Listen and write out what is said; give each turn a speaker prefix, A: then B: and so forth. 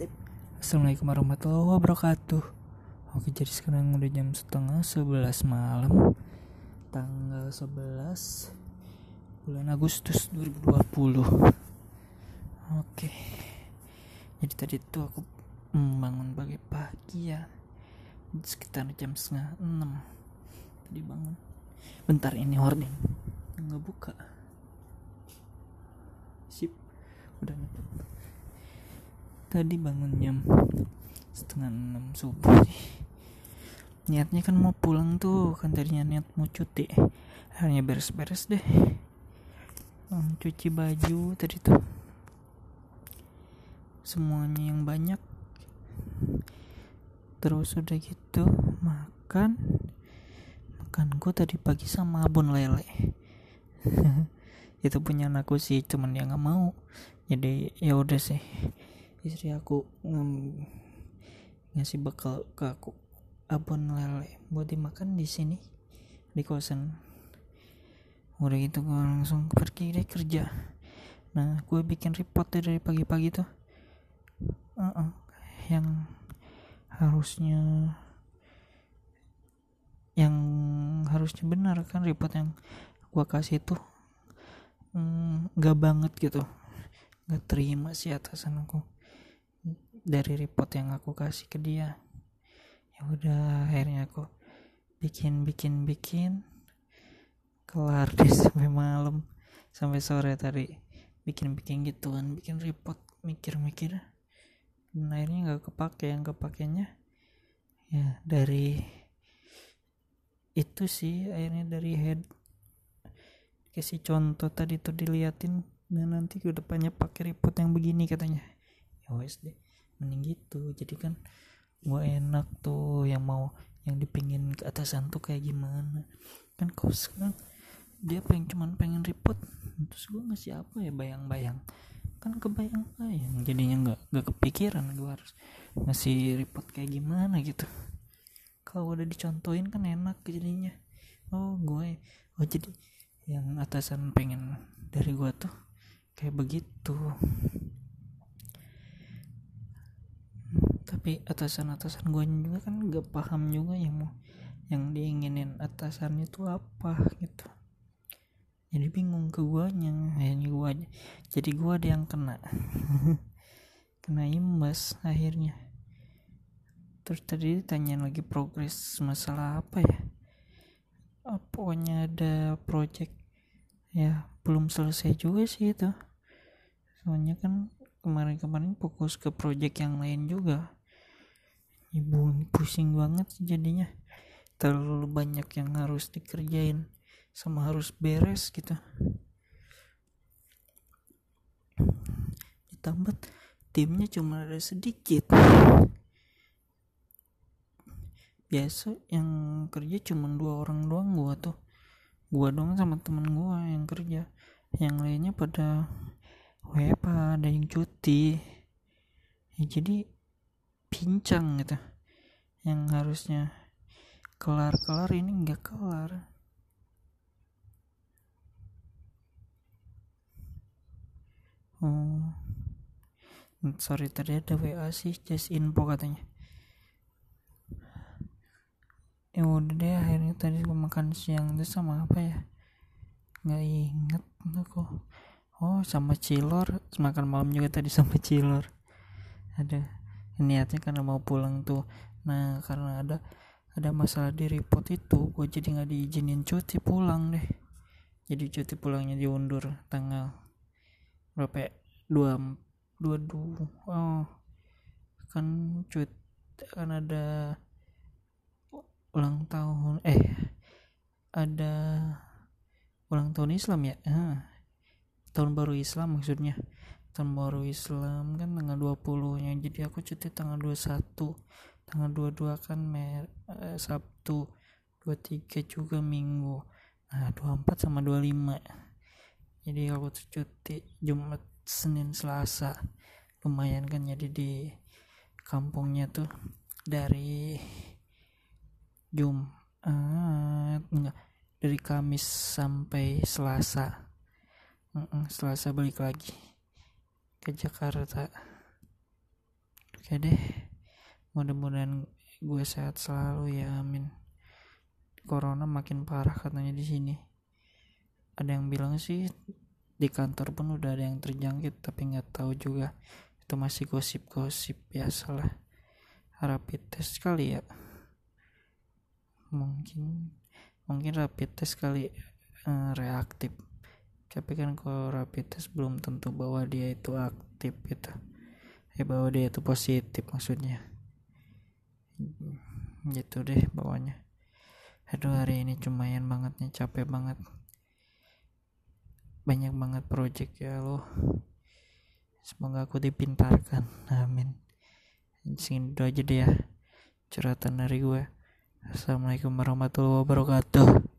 A: Sip. Assalamualaikum warahmatullahi wabarakatuh. Oke jadi sekarang udah jam setengah 11 malam Tanggal 11 Bulan Agustus 2020 Oke Jadi tadi tuh aku bangun pagi-pagi ya Sekitar jam setengah 6 Tadi bangun. Bentar ini hording Nggak buka. Sip. Udah nutup tadi bangun jam setengah enam subuh niatnya kan mau pulang tuh kan tadinya niat mau cuti. Akhirnya beres-beres deh. Cuci baju tadi tuh. Semuanya yang banyak. Terus udah gitu makan. Makan gue tadi pagi sama abon lele. Itu punya anakku sih cuman dia nggak mau. Jadi ya udah sih istri aku ng ngasih bekal ke aku. Abon lele buat dimakan di sini di kosan. Udah gitu gue langsung pergi deh kerja. Nah gue bikin report deh dari pagi-pagi tuh. Uh -uh. yang harusnya yang harusnya benar kan report yang gue kasih tuh. Mm, nggak mm, banget gitu. Nggak terima sih atasan aku dari report yang aku kasih ke dia. Ya udah akhirnya aku bikin bikin bikin. Kelar deh sampai malam. Sampai sore tadi. Bikin bikin gituan bikin report mikir mikir dan akhirnya nggak kepake yang kepakainya ya dari itu sih akhirnya dari head. Kasih contoh tadi tuh diliatin. Dan nanti ke depannya pakai report yang begini katanya. Ya wes deh mending gitu. Jadi kan gue enak tuh yang mau yang dipingin ke atasan tuh kayak gimana. Kan kau sekarang dia pengen cuman pengen report. Terus gue ngasih apa ya? Bayang-bayang. Kan kebayang-bayang jadinya nggak nggak kepikiran gue harus ngasih report kayak gimana gitu. Kalau udah dicontohin kan enak jadinya. Oh gue oh jadi yang atasan pengen dari gue tuh kayak begitu tapi atasan-atasan gue juga kan gak paham juga yang mau yang diinginin atasan itu apa gitu. Jadi bingung ke guanya akhirnya gua jadi gua ada yang kena. Kena imbas akhirnya. Terus tadi ditanya lagi progres masalah apa ya? Oh, pokoknya ada project. Ya belum selesai juga sih itu. Soalnya kan kemarin-kemarin fokus ke project yang lain juga ibu pusing banget jadinya. Terlalu banyak yang harus dikerjain sama harus beres gitu. Ditambah timnya cuma ada sedikit. Biasa yang kerja cuma dua orang doang gua tuh. Gua doang sama temen gua yang kerja. Yang lainnya pada WFA ada yang cuti. Ya, jadi pincang gitu. Yang harusnya kelar-kelar ini nggak kelar. Oh. Sorry tadi ada WA sih just info katanya. Ya udah deh akhirnya tadi makan siang itu sama apa ya? Nggak inget aku. Oh sama cilor. Makan malam juga tadi sama cilor. Ada niatnya karena mau pulang tuh. Nah karena ada ada masalah di report itu gue jadi nggak diizinin cuti pulang deh. Jadi cuti pulangnya diundur tanggal berapa ya? dua dua dua oh. Kan cuti kan ada ulang tahun eh ada ulang tahun Islam ya? Ah, tahun baru Islam maksudnya tahun baru Islam kan tanggal 20 nya jadi aku cuti tanggal 21 tanggal 22 kan mer eh, Sabtu 23 juga Minggu. Nah 24 sama 25 jadi aku cuti Jumat Senin Selasa. Lumayan kan jadi di kampungnya tuh dari Jumat enggak dari Kamis sampai Selasa. Selasa balik lagi ke Jakarta. Oke deh. Mudah-mudahan gue sehat selalu ya amin. Corona makin parah katanya di sini. Ada yang bilang sih di kantor pun udah ada yang terjangkit tapi nggak tahu juga. Itu masih gosip-gosip biasalah. Rapid test kali ya? Mungkin mungkin rapid test kali uh, reaktif tapi kan kalau rapid test belum tentu bahwa dia itu aktif gitu. Ya bahwa dia itu positif maksudnya. Gitu deh bawahnya. Aduh hari ini cumayan banget nih capek banget. Banyak banget project ya lo. Semoga aku dipintarkan. Amin. Segini dulu aja deh ya curhatan dari gue assalamualaikum warahmatullahi wabarakatuh